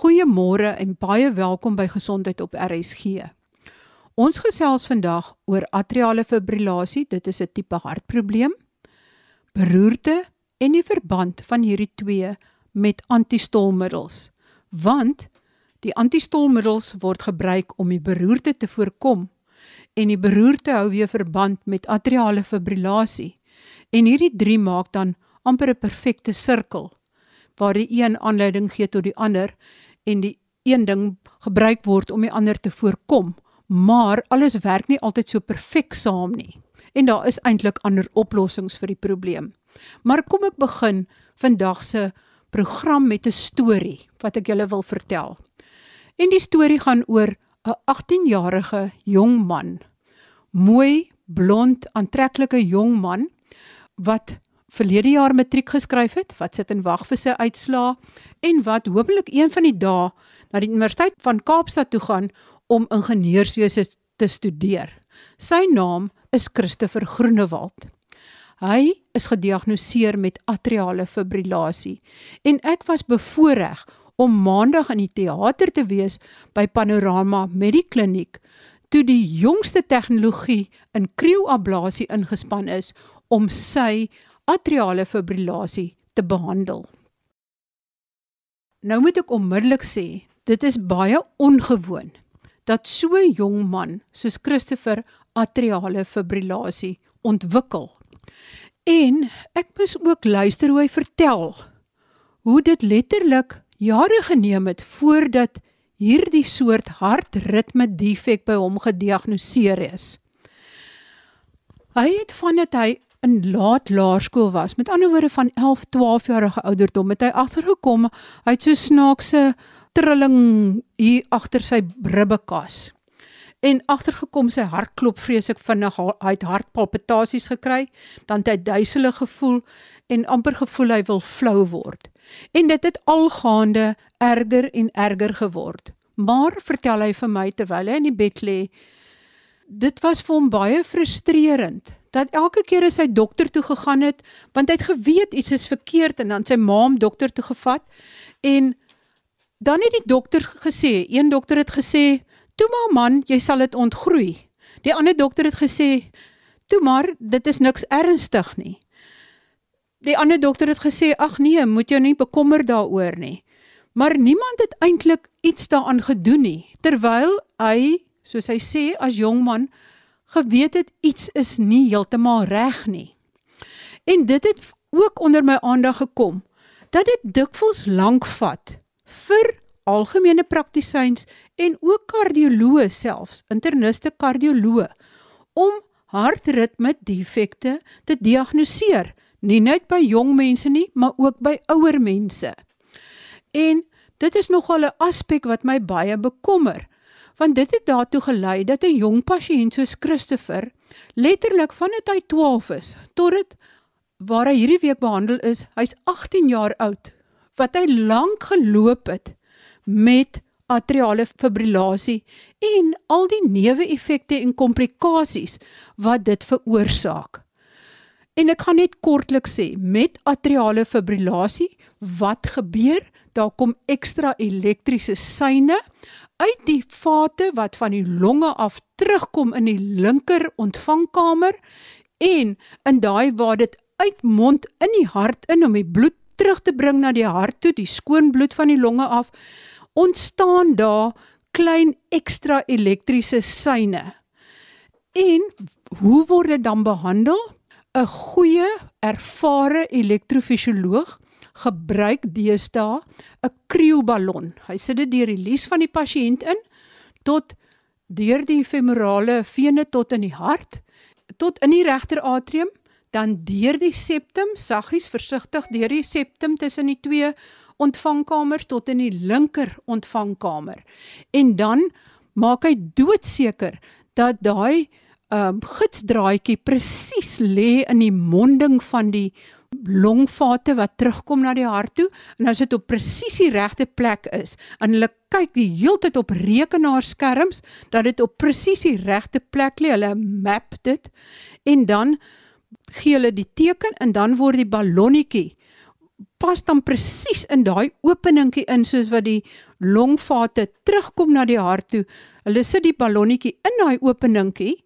Goeiemôre en baie welkom by Gesondheid op RSG. Ons gesels vandag oor atriale fibrillasie, dit is 'n tipe hartprobleem, beroerte en die verband van hierdie twee met antistolmiddels. Want die antistolmiddels word gebruik om die beroerte te voorkom en die beroerte hou weer verband met atriale fibrillasie. En hierdie drie maak dan amper 'n perfekte sirkel waar die een aanleiding gee tot die ander en die een ding gebruik word om die ander te voorkom, maar alles werk nie altyd so perfek saam nie. En daar is eintlik ander oplossings vir die probleem. Maar kom ek begin vandag se program met 'n storie wat ek julle wil vertel. En die storie gaan oor 'n 18-jarige jong man. Mooi, blond, aantreklike jong man wat verlede jaar matriek geskryf het, wat sit en wag vir sy uitslaa en wat hopelik een van die dae na die Universiteit van Kaapstad toe gaan om ingenieurswese te studeer. Sy naam is Christopher Groenewald. Hy is gediagnoseer met atriale fibrillasie en ek was bevoorreg om maandag in die teater te wees by Panorama Medikliniek toe die jongste tegnologie in krioablasie ingespan is om sy atriale fibrillasie te behandel. Nou moet ek onmiddellik sê, dit is baie ongewoon dat so 'n jong man soos Christopher atriale fibrillasie ontwikkel. En ek moes ook luister hoe hy vertel hoe dit letterlik jare geneem het voordat hierdie soort hartritme defek by hom gediagnoseer is. Hy het vandat hy in laat laerskool was, met ander woorde van 11, 12 jarige ouderdom, het hy agtergekom hy het so snaakse trilling hier agter sy ribbekas. En agtergekom sy hart klop vreeslik vinnig, hy het hartpalpitasies gekry, dan het hy duiselig gevoel en amper gevoel hy wil flou word. En dit het algaande erger en erger geword. Maar vertel hy vir my terwyl hy in die bed lê, dit was vir hom baie frustrerend dat elke keer as hy dokter toe gegaan het, want hy het geweet iets is verkeerd en dan sy ma hom dokter toe gevat en dan het die dokter gesê, een dokter het gesê, "Toe maar man, jy sal dit ontgroei." Die ander dokter het gesê, "Toe maar, dit is niks ernstig nie." Die ander dokter het gesê, "Ag nee, moet jou nie bekommer daaroor nie." Maar niemand het eintlik iets daaraan gedoen nie, terwyl hy, soos hy sê as jong man, geweet het iets is nie heeltemal reg nie. En dit het ook onder my aandag gekom dat dit dikwels lank vat vir algemene praktisyns en ook kardioloë selfs, interniste kardioloë om hartritme defekte te diagnoseer, nie net by jong mense nie, maar ook by ouer mense. En dit is nogal 'n aspek wat my baie bekommer, want dit het daartoe gelei dat 'n jong pasiënt soos Christopher letterlik vandat hy 12 is tot dit waar hy hierdie week behandel is, hy's 18 jaar oud, wat hy lank geloop het met atriale fibrillasie en al die neeweffekte en komplikasies wat dit veroorsaak. En ek gaan net kortliks sê, met atriale fibrillasie, wat gebeur? Daar kom ekstra elektriese syne uit die vate wat van die longe af terugkom in die linker ontvangkamer en in daai waar dit uitmond in die hart in om die bloed terug te bring na die hart toe, die skoon bloed van die longe af, ontstaan daar klein ekstra elektriese syne. En hoe word dit dan behandel? 'n Goeie, ervare elektrofisioloog gebruik deesdae 'n krioballon. Hy sit dit deur die lies van die pasiënt in tot deur die femorale vene tot in die hart, tot in die regter atrium, dan deur die septum, saggies versigtig deur die septum tussen die twee ontvangkamers tot in die linker ontvangkamer. En dan maak hy doodseker dat daai ehm um, gidsdraadjie presies lê in die monding van die longvate wat terugkom na die hart toe en as dit op presies die regte plek is en hulle kyk die heeltyd op rekenaarskerms dat dit op presies die regte plek lê hulle map dit en dan gee hulle die teken en dan word die ballonnetjie pas dan presies in daai openingkie in soos wat die longvate terugkom na die hart toe. Hulle sit die ballonnetjie in daai openingkie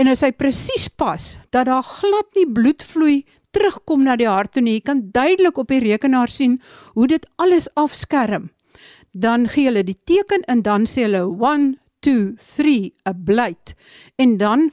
en as hy presies pas dat daar glad nie bloed vloei terugkom na die hart toe nie. Jy kan duidelik op die rekenaar sien hoe dit alles afskerm. Dan gee hulle die teken en dan sê hulle 1 2 3 'n blyt en dan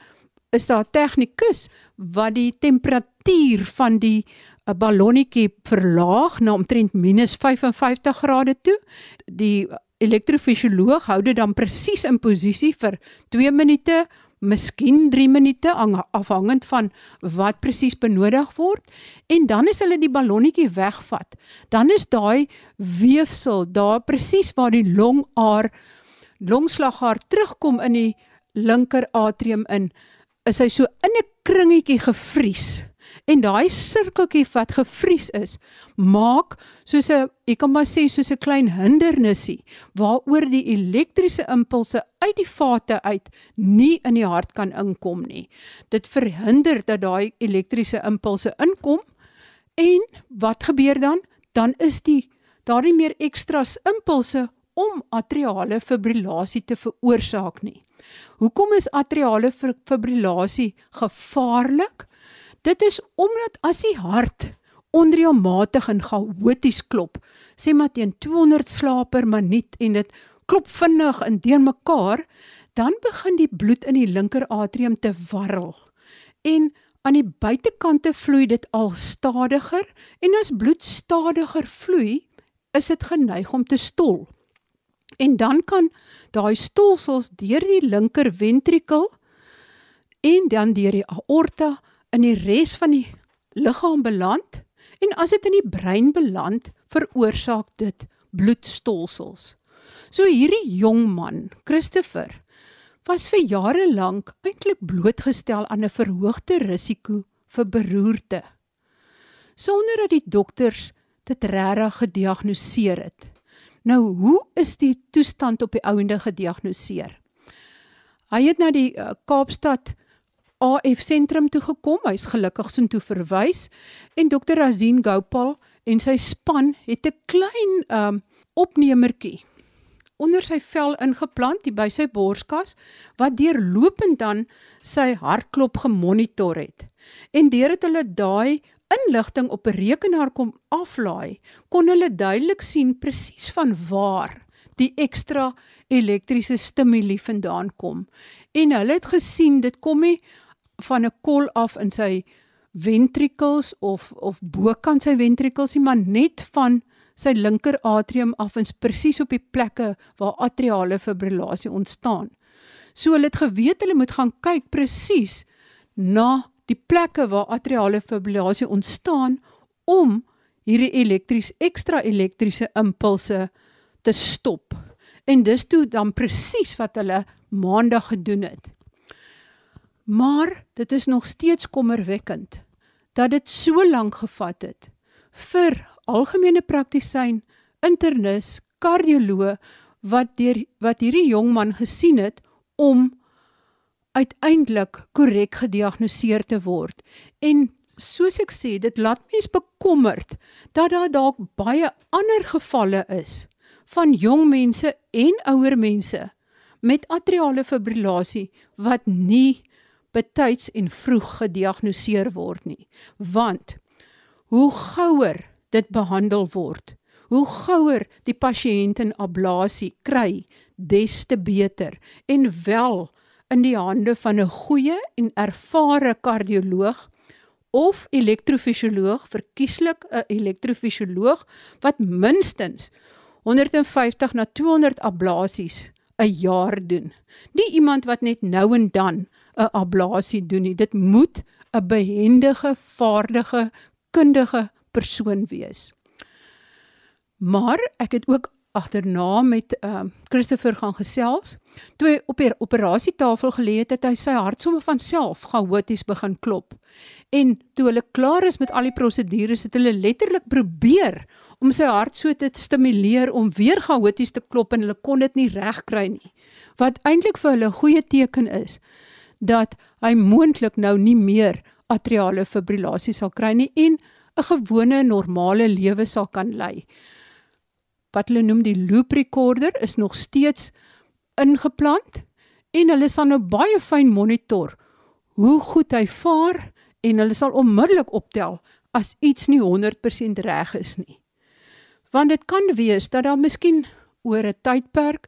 is daar 'n tegnikus wat die temperatuur van die 'n ballonnetjie verlaag na omtrent minus 55 grade toe. Die elektrofisioloog hou dit dan presies in posisie vir 2 minute, miskien 3 minute afhangend van wat presies benodig word en dan as hulle die ballonnetjie wegvat, dan is daai weefsel daar presies waar die longaar longslagaar terugkom in die linker atrium in, is hy so in 'n kringetjie gevries en daai sirkeltjie wat gevries is, maak soos 'n ek kan maar sê soos 'n klein hindernisie waaroor die elektriese impulse uit die vate uit nie in die hart kan inkom nie. Dit verhinder dat daai elektriese impulse inkom en wat gebeur dan? Dan is die daar nie meer ekstras impulse om atriale fibrillasie te veroorsaak nie. Hoekom is atriale fibrillasie gevaarlik? Dit is omdat as die hart onreëlmatig en chaoties klop, sê maar teen 200 slae per minuut en dit klop vinnig en deurmekaar, dan begin die bloed in die linker atrium te warrel. En aan die buitekante vloei dit al stadiger en as bloed stadiger vloei, is dit geneig om te stol. En dan kan daai stolsels deur die linker ventrikel en dan deur die aorta in die res van die liggaam beland en as dit in die brein beland, veroorsaak dit bloedstolsels. So hierdie jong man, Christopher, was vir jare lank eintlik blootgestel aan 'n verhoogde risiko vir beroerte sonder dat die dokters dit regtig gediagnoseer het. Nou, hoe is die toestand op die ouende gediagnoseer? Hy het na die uh, Kaapstad AF sentrum toe gekom. Hy's gelukkig so toe verwys en Dr. Azin Gopal en sy span het 'n klein um opnemertjie onder sy vel ingeplant by sy borskas wat deurlopend dan sy hartklop gemonitor het. En deurdat hulle daai inligting op 'n rekenaar kom aflaai, kon hulle duidelik sien presies van waar die ekstra elektriese stimule vandaan kom. En hulle het gesien dit kom nie van 'n kol af in sy ventrikels of of bokant sy ventrikels nie, maar net van sy linker atrium af en presies op die plekke waar atriale fibrillasie ontstaan. So hulle het geweet hulle moet gaan kyk presies na die plekke waar atriale fibrillasie ontstaan om hierdie elektries ekstra elektriese impulse te stop. En dis toe dan presies wat hulle maandag gedoen het. Maar dit is nog steeds kommerwekkend dat dit so lank gevat het vir algemene praktisyn, internis, kardioloog wat deur wat hierdie jong man gesien het om uiteindelik korrek gediagnoseer te word. En soos ek sê, dit laat mens bekommerd dat daar dalk baie ander gevalle is van jong mense en ouer mense met atriale fibrillasie wat nie betyds en vroeg gediagnoseer word nie. Want hoe gouer dit behandel word, hoe gouer die pasiënt 'n ablasie kry, des te beter en wel in die hande van 'n goeie en ervare kardioloog of elektrofisioloog, verkieslik 'n elektrofisioloog wat minstens 150 na 200 ablasies 'n jaar doen. Nie iemand wat net nou en dan 'n ablasie doen nie. Dit moet 'n behendige, vaardige, kundige persoon wees. Maar ek het ook agterna met ehm uh, Christopher gaan gesels. Toe hy op die operasietafel gelê het, het hy sy hart sommer van self chaoties begin klop. En toe hulle klaar is met al die prosedures, het hulle letterlik probeer om sy hart so te stimuleer om weer chaoties te klop en hulle kon dit nie regkry nie. Wat eintlik vir hulle 'n goeie teken is dat hy moontlik nou nie meer atriale fibrillasie sal kry nie en 'n gewone normale lewe sal kan lei. Wat hulle noem die loop recorder is nog steeds ingeplant en hulle sal nou baie fyn monitor hoe goed hy vaar en hulle sal onmiddellik optel as iets nie 100% reg is nie. Want dit kan wees dat daar miskien oor 'n tydperk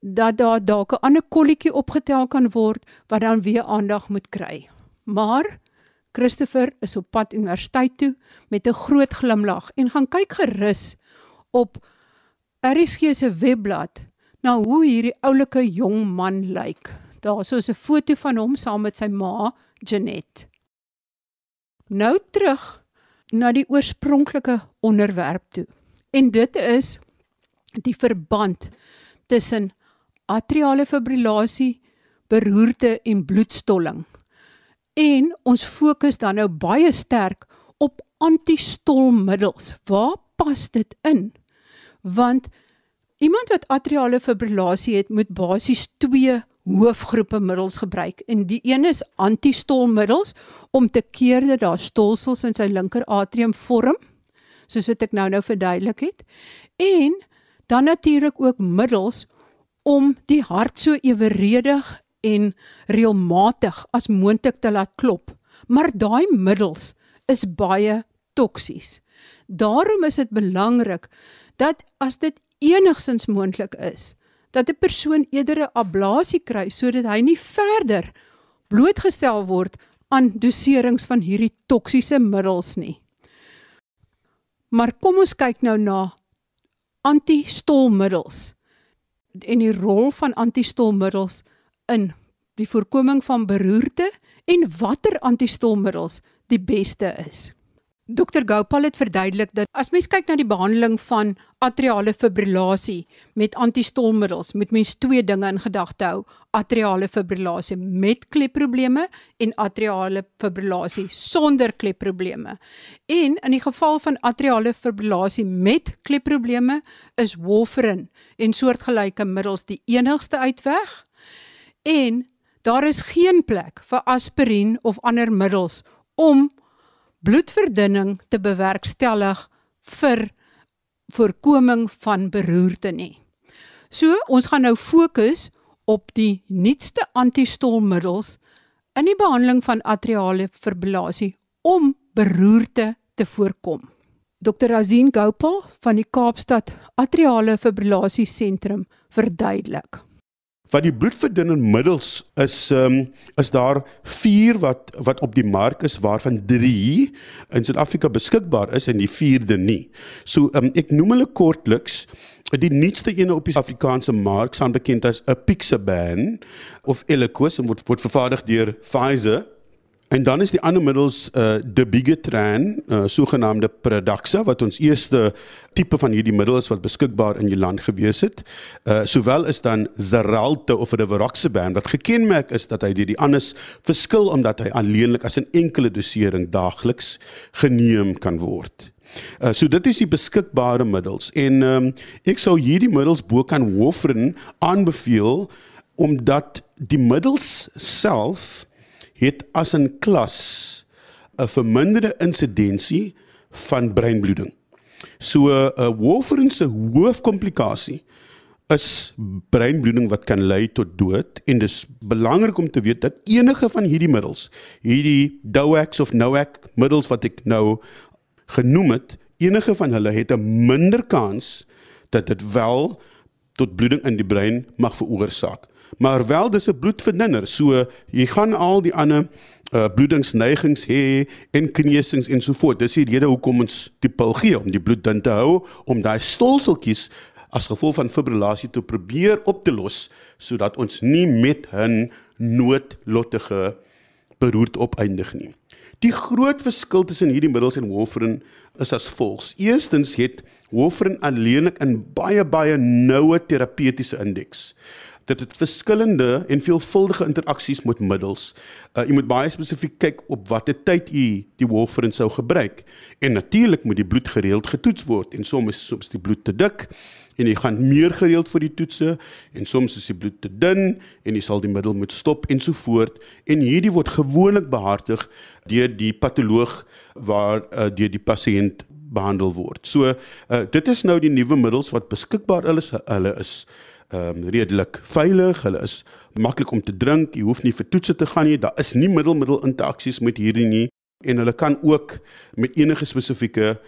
dat daar dalk 'n ander kolletjie opgetel kan word wat dan weer aandag moet kry. Maar Christopher is op pad universiteit toe met 'n groot glimlag en gaan kyk gerus op RSG se webblad na hoe hierdie oulike jong man lyk. Daar's so 'n foto van hom saam met sy ma, Janet. Nou terug na die oorspronklike onderwerp toe. En dit is die verband tussen atriale fibrillasie, beroerte en bloedstolling. En ons fokus dan nou baie sterk op antistolmiddels. Waar pas dit in? Want iemand wat atriale fibrillasie het, moet basies twee hoofgroepe middels gebruik. En die een is antistolmiddels om te keer dat daar stolsels in sy linker atrium vorm, soos wat ek nou nou verduidelik het. En dan natuurlik ook middels om die hart so eweredig en reëlmatig as moontlik te laat klop. Maar daai middels is baie toksies. Daarom is dit belangrik dat as dit enigsins moontlik is, dat 'n persoon eerder 'n ablasie kry sodat hy nie verder blootgestel word aan doserings van hierdie toksiese middels nie. Maar kom ons kyk nou na antistolmiddels en die rol van antistolmiddels in die voorkoming van beroerte en watter antistolmiddels die beste is. Dr Gopal het verduidelik dat as mens kyk na die behandeling van atriale fibrillasie met antistolmiddels, moet mens twee dinge in gedagte hou: atriale fibrillasie met klepprobleme en atriale fibrillasie sonder klepprobleme. En in die geval van atriale fibrillasie met klepprobleme is warfarin en soortgelyke middels die enigste uitweg. En daar is geen plek vir aspirien of ander middels om bloedverdunning te bewerkstellig vir voorkoming van beroerte nie. So, ons gaan nou fokus op die nuutste antistolmiddels in die behandeling van atriale fibrillasie om beroerte te voorkom. Dr. Azin Gopal van die Kaapstad Atriale Fibrillasie Sentrum verduidelik wat die bloedverdunnende middels is um, is daar 4 wat wat op die mark is waarvan 3 in Suid-Afrika beskikbaar is en die 4de nie. So um, ek noem hulle kortliks die nuutste een op die Afrikaanse mark staan bekend as Apixaban of Eliquis en word word vervaardig deur Pfizer En dan is die ander middels uh die Bigetran, uh sogenaamde Pradaxa wat ons eerste tipe van hierdie middels wat beskikbaar in die land gewees het. Uh sowel is dan Xarelto of Rivaroxaban wat gekenmerk is dat hy deur die anders verskil omdat hy alleenlik as 'n enkele dosering daagliks geneem kan word. Uh so dit is die beskikbare middels en um, ek sou hierdie middels bo kan warfarin aanbeveel omdat die middels self het as 'n klas 'n verminderde insidensie van breinbloeding. So 'n uh, warfarin se hoofkomplikasie is breinbloeding wat kan lei tot dood en dis belangrik om te weet dat enige van hierdie middels, hierdie DOACs of NOAC middels wat ek nou genoem het, enige van hulle het 'n minder kans dat dit wel tot bloeding in die brein mag veroorsaak maar wel dis 'n bloedverdunner. So jy gaan al die ander uh, bloedingsneigings hê en kneusings en so voort. Dis die rede hoekom ons die pil gee om die bloed dun te hou om daai stolseltjies as gevolg van fibrillasie te probeer op te los sodat ons nie met 'n noodlottige beroerte opeindig nie. Die groot verskil tussen hierdie middels en warfarin is as volgs. Eerstens het warfarin alleenlik 'n baie baie noue terapeutiese indeks. Dat dit verskillende en veelvuldige interaksies met middels. Uh, jy moet baie spesifiek kyk op watter tyd u die warfarin sou gebruik. En natuurlik moet die bloed gereeld getoets word en soms is soms die bloed te dik en jy gaan meer gereeld vir die toetse en soms is die bloed te dun en jy sal die middel moet stop en so voort en hierdie word gewoonlik behartig deur die patoloog waar uh, deur die pasiënt behandel word. So uh, dit is nou die nuwe middels wat beskikbaar is. Hulle is ehm um, redelik veilig. Hulle is maklik om te drink. Jy hoef nie vir toetse te gaan nie. Daar is nie middelmiddel interaksies met hierdie nie en hulle kan ook met enige spesifieke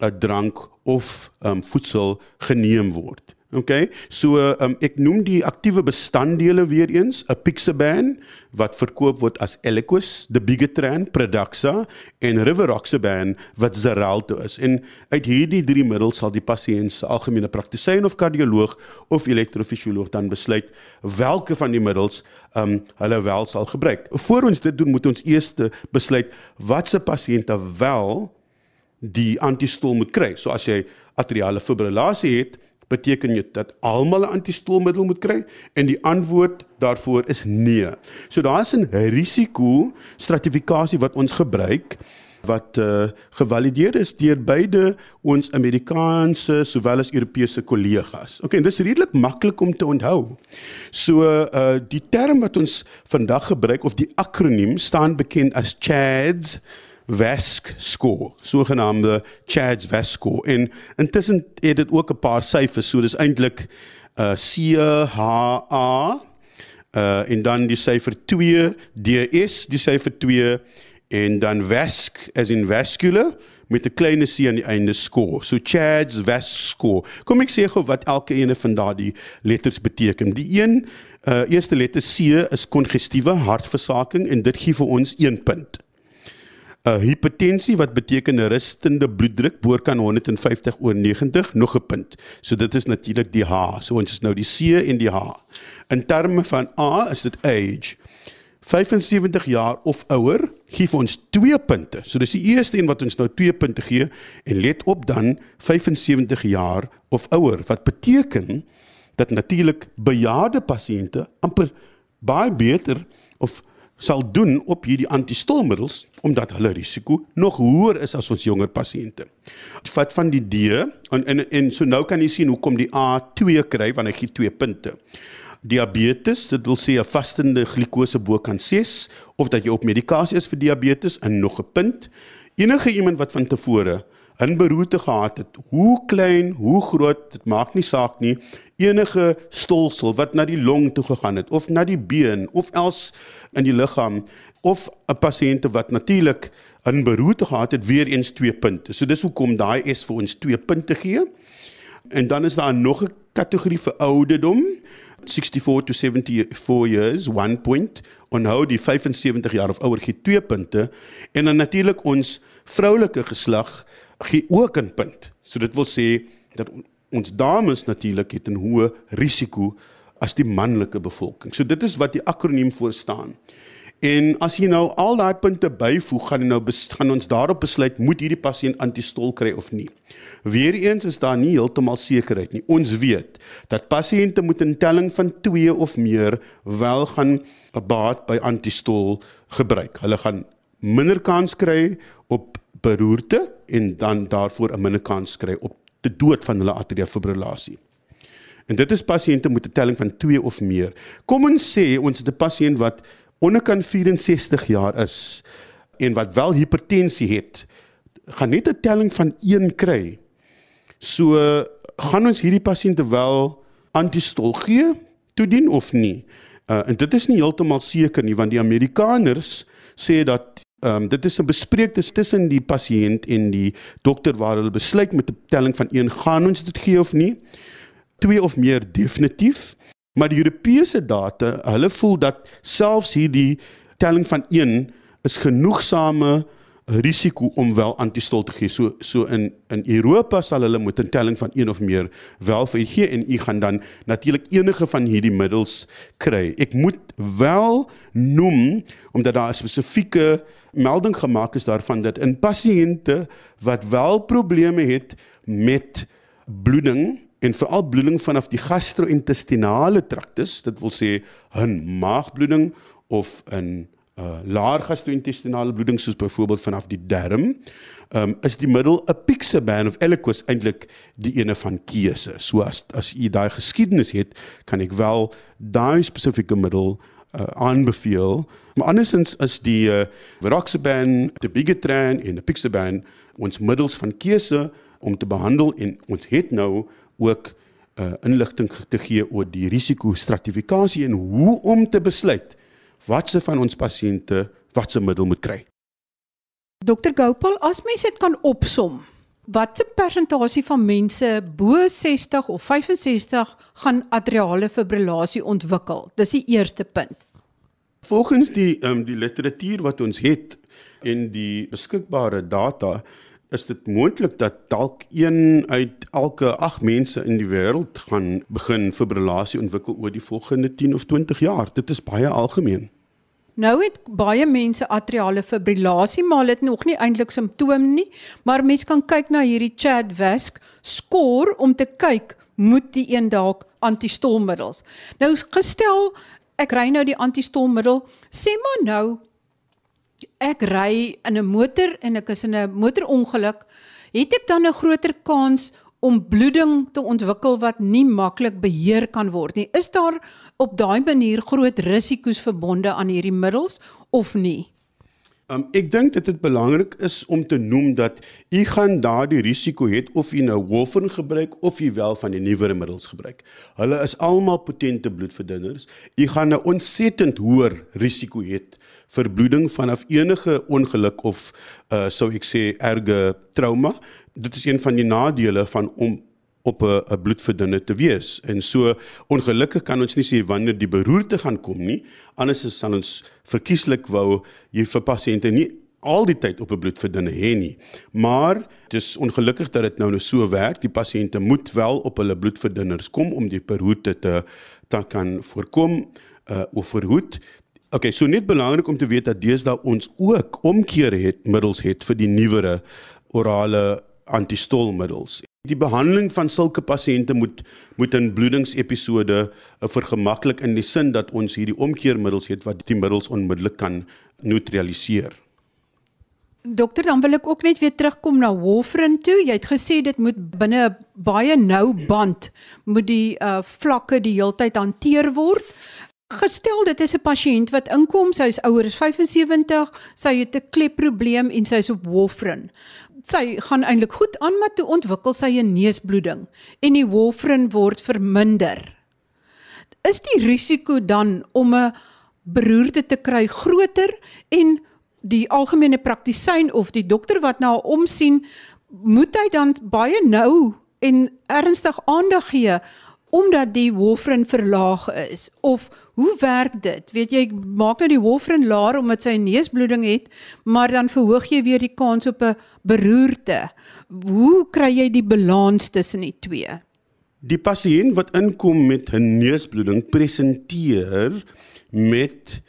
'n uh, drank of ehm um, voedsel geneem word. Okay. So um, ek noem die aktiewe bestanddele weer eens, 'n Pixaban wat verkoop word as Eliquis, die Bigetran, Pradaxa en Rivaroxaban wat Xarelto is. En uit hierdie drie middels sal die pasiënt se algemene praktisyn of kardioloog of elektrofisioloog dan besluit watter van die middels um, hulle wel sal gebruik. Voor ons dit doen, moet ons eers besluit watse pasiënte wel die antistol moet kry. So as jy atriale fibrillasie het, beteken dit dat almal 'n antistoolmiddel moet kry en die antwoord daarvoor is nee. So daar is 'n risiko stratifikasie wat ons gebruik wat uh, gevalideer is deur beide ons Amerikaanse sowel as Europese kollegas. OK, en dis redelik maklik om te onthou. So uh die term wat ons vandag gebruik of die akroniem staan bekend as CHADS VASC score, sogenaamde Chad's VASC score. En intussen het dit ook 'n paar syfers, so dis eintlik uh C H A uh en dan die syfer 2 DS, die syfer 2 en dan VASC as in vascular met 'n klein c aan die einde score. So Chad's VASC score. Kom ek sê gou wat elke ene van daardie letters beteken. Die een uh eerste letter C is kongestiewe hartversaking en dit gee vir ons 1 punt. 'n uh, hipertensie wat beteken 'n rustende bloeddruk bo kan 150 oor 90 nog 'n punt. So dit is natuurlik die H. So ons is nou die C en die H. In terme van A is dit age. 75 jaar of ouer gee vir ons 2 punte. So dis die eerste een wat ons nou 2 punte gee en let op dan 75 jaar of ouer wat beteken dat natuurlik bejaarde pasiënte amper baie beter of sal doen op hierdie antistolmiddels omdat hulle risiko nog hoër is as ons jonger pasiënte. Vat van die D en en en so nou kan jy sien hoekom die A2 kry want hy gee 2 punte. Diabetes, dit wil sê 'n vastende glikose bo kan 6 of dat jy op medikasie is vir diabetes en nog 'n punt. Enige iemand wat van tevore 'n beroerte gehad het, hoe klein, hoe groot, dit maak nie saak nie, enige stolsel wat na die long toe gegaan het of na die been of els in die liggaam of 'n pasiënt wat natuurlik 'n beroerte gehad het, weer eens 2 punte. So dis hoekom daai S vir ons 2 punte gee. En dan is daar nog 'n kategorie vir ouderdom. 64 to 74 years, 1 point. Onhou die 75 jaar of ouer gee 2 punte en dan natuurlik ons vroulike geslag gee ook 'n punt. So dit wil sê dat ons dames natuurlik het 'n hoë risiko as die manlike bevolking. So dit is wat die akroniem voor staan. En as jy nou al daai punte byvoeg, gaan jy nou gaan ons daarop besluit moet hierdie pasiënt antistol kry of nie. Weereens is daar nie heeltemal sekerheid nie. Ons weet dat pasiënte moet 'n telling van 2 of meer wel gaan 'n baat by antistol gebruik. Hulle gaan minder kans kry op beroerte en dan daarvoor 'n minder kans kry op die dood van hulle atrial fibrillasie. En dit is pasiënte met 'n telling van 2 of meer. Kom ons sê ons het 'n pasiënt wat onderkant 64 jaar is en wat wel hipertensie het, gaan net 'n telling van 1 kry. So gaan ons hierdie pasiënte wel antistol gee toedien of nie? Uh, en dit is nie heeltemal seker nie want die Amerikaners sê dat Ehm um, dit is 'n bespreekte tussen die pasiënt en die dokter waar hulle besluit met 'n telling van 1 gaan ons dit gee of nie. 2 of meer definitief. Maar die Europese data, hulle voel dat selfs hierdie telling van 1 is genoegsame risiko om wel antistol te gee. So so in in Europa sal hulle met 'n telling van 1 of meer wel vir gee en u gaan dan natuurlik enige van hierdie middels kry. Ek moet wel noem omdat daar 'n spesifieke melding gemaak is daarvan dat in pasiënte wat wel probleme het met bloeding en veral bloeding vanaf die gastro-intestinale traktus, dit wil sê 'n maagbloeding of 'n uh, laer gastro-intestinale bloeding soos byvoorbeeld vanaf die darm, um, is die middel apixaban of Eliquis eintlik die ene van keuse. So as as u daai geskiedenis het, kan ek wel daai spesifieke middel uh, aanbeveel. Maar andersins is die uh, Viroxaban, die Bigetran en die Apixaban ons middels van keuse om te behandel en ons het nou ook uh, inligting te gee oor die risiko stratifikasie en hoe om te besluit watse van ons pasiënte watse middel moet kry. Dokter Gopal, as mens dit kan opsom, watse persentasie van mense bo 60 of 65 gaan atriale fibrillasie ontwikkel? Dis die eerste punt. Volgens die um, die literatuur wat ons het en die beskikbare data is dit moontlik dat dalk een uit elke 8 mense in die wêreld gaan begin fibrillasie ontwikkel oor die volgende 10 of 20 jaar. Dit is baie algemeen. Nou het baie mense atriale fibrillasie, maar het nog nie eintlik simptome nie, maar mense kan kyk na hierdie CHA2-VASc skoor om te kyk moet die een dalk antistolmiddels. Nou gestel ek ry nou die antistolmiddel, sê maar nou ek ry in 'n motor en ek is in 'n motorongeluk, het ek dan 'n groter kans om bloeding te ontwikkel wat nie maklik beheer kan word nie. Is daar op daai manier groot risiko's verbonde aan hierdie middels of nie? Um, ek dink dit is belangrik is om te noem dat u gaan daardie risiko het of u nou warfarin gebruik of u wel van die nuwere middels gebruik. Hulle is almal potente bloedverdunners. U gaan 'n ontsettend hoër risiko hê vir bloeding vanaf enige ongeluk of uh sou ek sê erge trauma dit is een van die nadele van om op 'n bloedverdunner te wees. En so ongelukkig kan ons nie sê wanneer die beroerte gaan kom nie. Anders is sal ons verkieslik wou jy vir pasiënte nie al die tyd op 'n bloedverdunner hê nie. Maar dit is ongelukkig dat dit nou nou so werk. Die pasiënte moet wel op hulle bloedverdunners kom om die beroerte te te kan voorkom uh of verhoed. Okay, so net belangrik om te weet dat deesdae ons ook omkeer het middels het vir die nuwere orale antistolmiddels. Die behandeling van sulke pasiënte moet moet in bloedingsepisode uh, vergemaklik in die sin dat ons hierdie omkeermiddels het wat die middels onmiddellik kan neutraliseer. Dokter, dan wil ek ook net weer terugkom na warfarin toe. Jy het gesê dit moet binne 'n baie nou band moet die uh vlakke die heeltyd hanteer word. Gestel dit is 'n pasiënt wat inkom, sy is ouer as 75, sy het 'n klepprobleem en sy is op warfarin sy gaan eintlik goed aan maar toe ontwikkel sy 'n neusbloeding en die warfarin word verminder. Is die risiko dan om 'n beroerte te kry groter en die algemene praktisyn of die dokter wat na nou hom sien moet hy dan baie nou en ernstig aandag gee omdat die warfarin verlaag is of hoe werk dit? Weet jy, maak nou die warfarin laer omdat sy neusbloeding het, maar dan verhoog jy weer die kans op 'n beroerte. Hoe kry jy die balans tussen die twee? Die pasiënt wat inkom met 'n neusbloeding presenteer met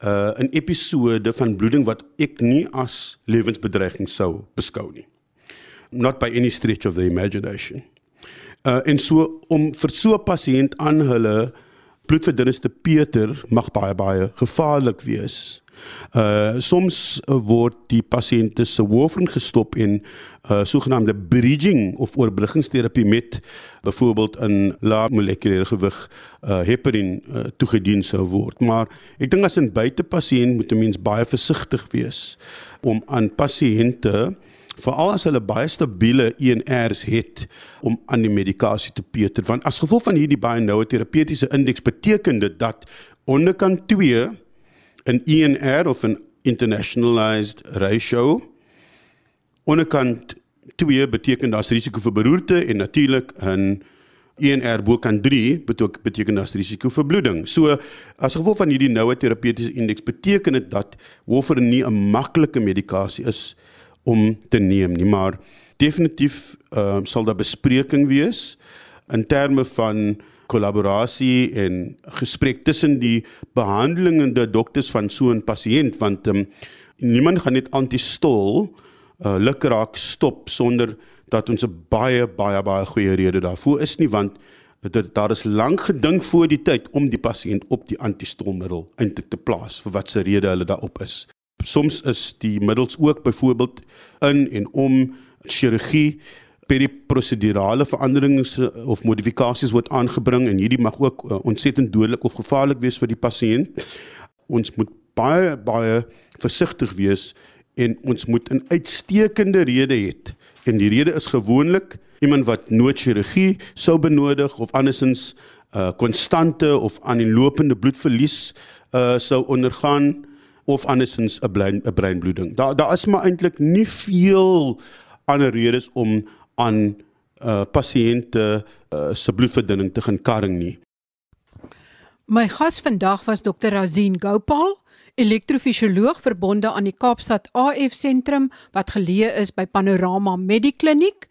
'n uh, episode van bloeding wat ek nie as lewensbedreiging sou beskou nie. Not by any stretch of the imagination. Uh en so om vir so 'n pasiënt aan hulle bloedverdunners te peter mag baie baie gevaarlik wees. Uh soms word die pasiënte se warfarin gestop en uh sogenaamde bridging of oorbruggingsterapie met byvoorbeeld in lae molekulêre gewig uh heparin uh, toegedien sou word. Maar ek dink as 'n buitepasiënt moet 'n mens baie versigtig wees om aan pasiënte veral as hulle baie stabiele ENRs het om aan die medikasie te peter want as gevolg van hierdie baie noue terapeutiese indeks beteken dit dat onderkant 2 'n ENR of 'n internationalized ratio onderkant 2 beteken daar's risiko vir beroerte en natuurlik 'n ENR bo kan 3 beteken beteken daar's risiko vir bloeding. So as gevolg van hierdie noue terapeutiese indeks beteken dit dat warfarin nie 'n maklike medikasie is om te neem nie, maar definitief uh, sal daar bespreking wees in terme van kollaborasie en gesprek tussen die behandelende dokters van so 'n pasiënt want um, niemand gaan net antistol uh, lukraak stop sonder dat ons 'n baie baie baie goeie rede daarvoor is nie want dit daar is lank gedink voor die tyd om die pasiënt op die antistolmiddel eintlik te plaas vir wat se rede hulle daarop is. Soms is die middels ook byvoorbeeld in en om chirurgie periprosedurale veranderings eh, of modifikasies word aangebring en hierdie mag ook uh, ontsettend dodelik of gevaarlik wees vir die pasiënt. Ons moet baie baie versigtig wees en ons moet 'n uitstekende rede hê. En die rede is gewoonlik iemand wat noodchirurgie sou benodig of andersins 'n uh, konstante of aanlopende bloedverlies uh, sou ondergaan of andersins 'n brein 'n breinbloeding. Daar daar is maar eintlik nie veel ander redes om aan uh pasiënte uh, se bloedverdunning te gaan karring nie. My gas vandag was Dr. Razin Gopal, elektrofisioloog verbonde aan die Kaapstad AF sentrum wat geleë is by Panorama Medikliniek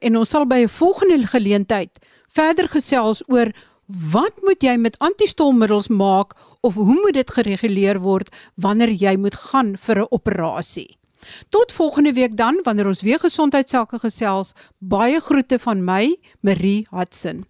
en ons sal by 'n volgende geleentheid verder gesels oor wat moet jy met antistolmiddels maak of hoe moet dit gereguleer word wanneer jy moet gaan vir 'n operasie. Tot volgende week dan wanneer ons weer gesondheidsake gesels. Baie groete van my, Marie Hudson.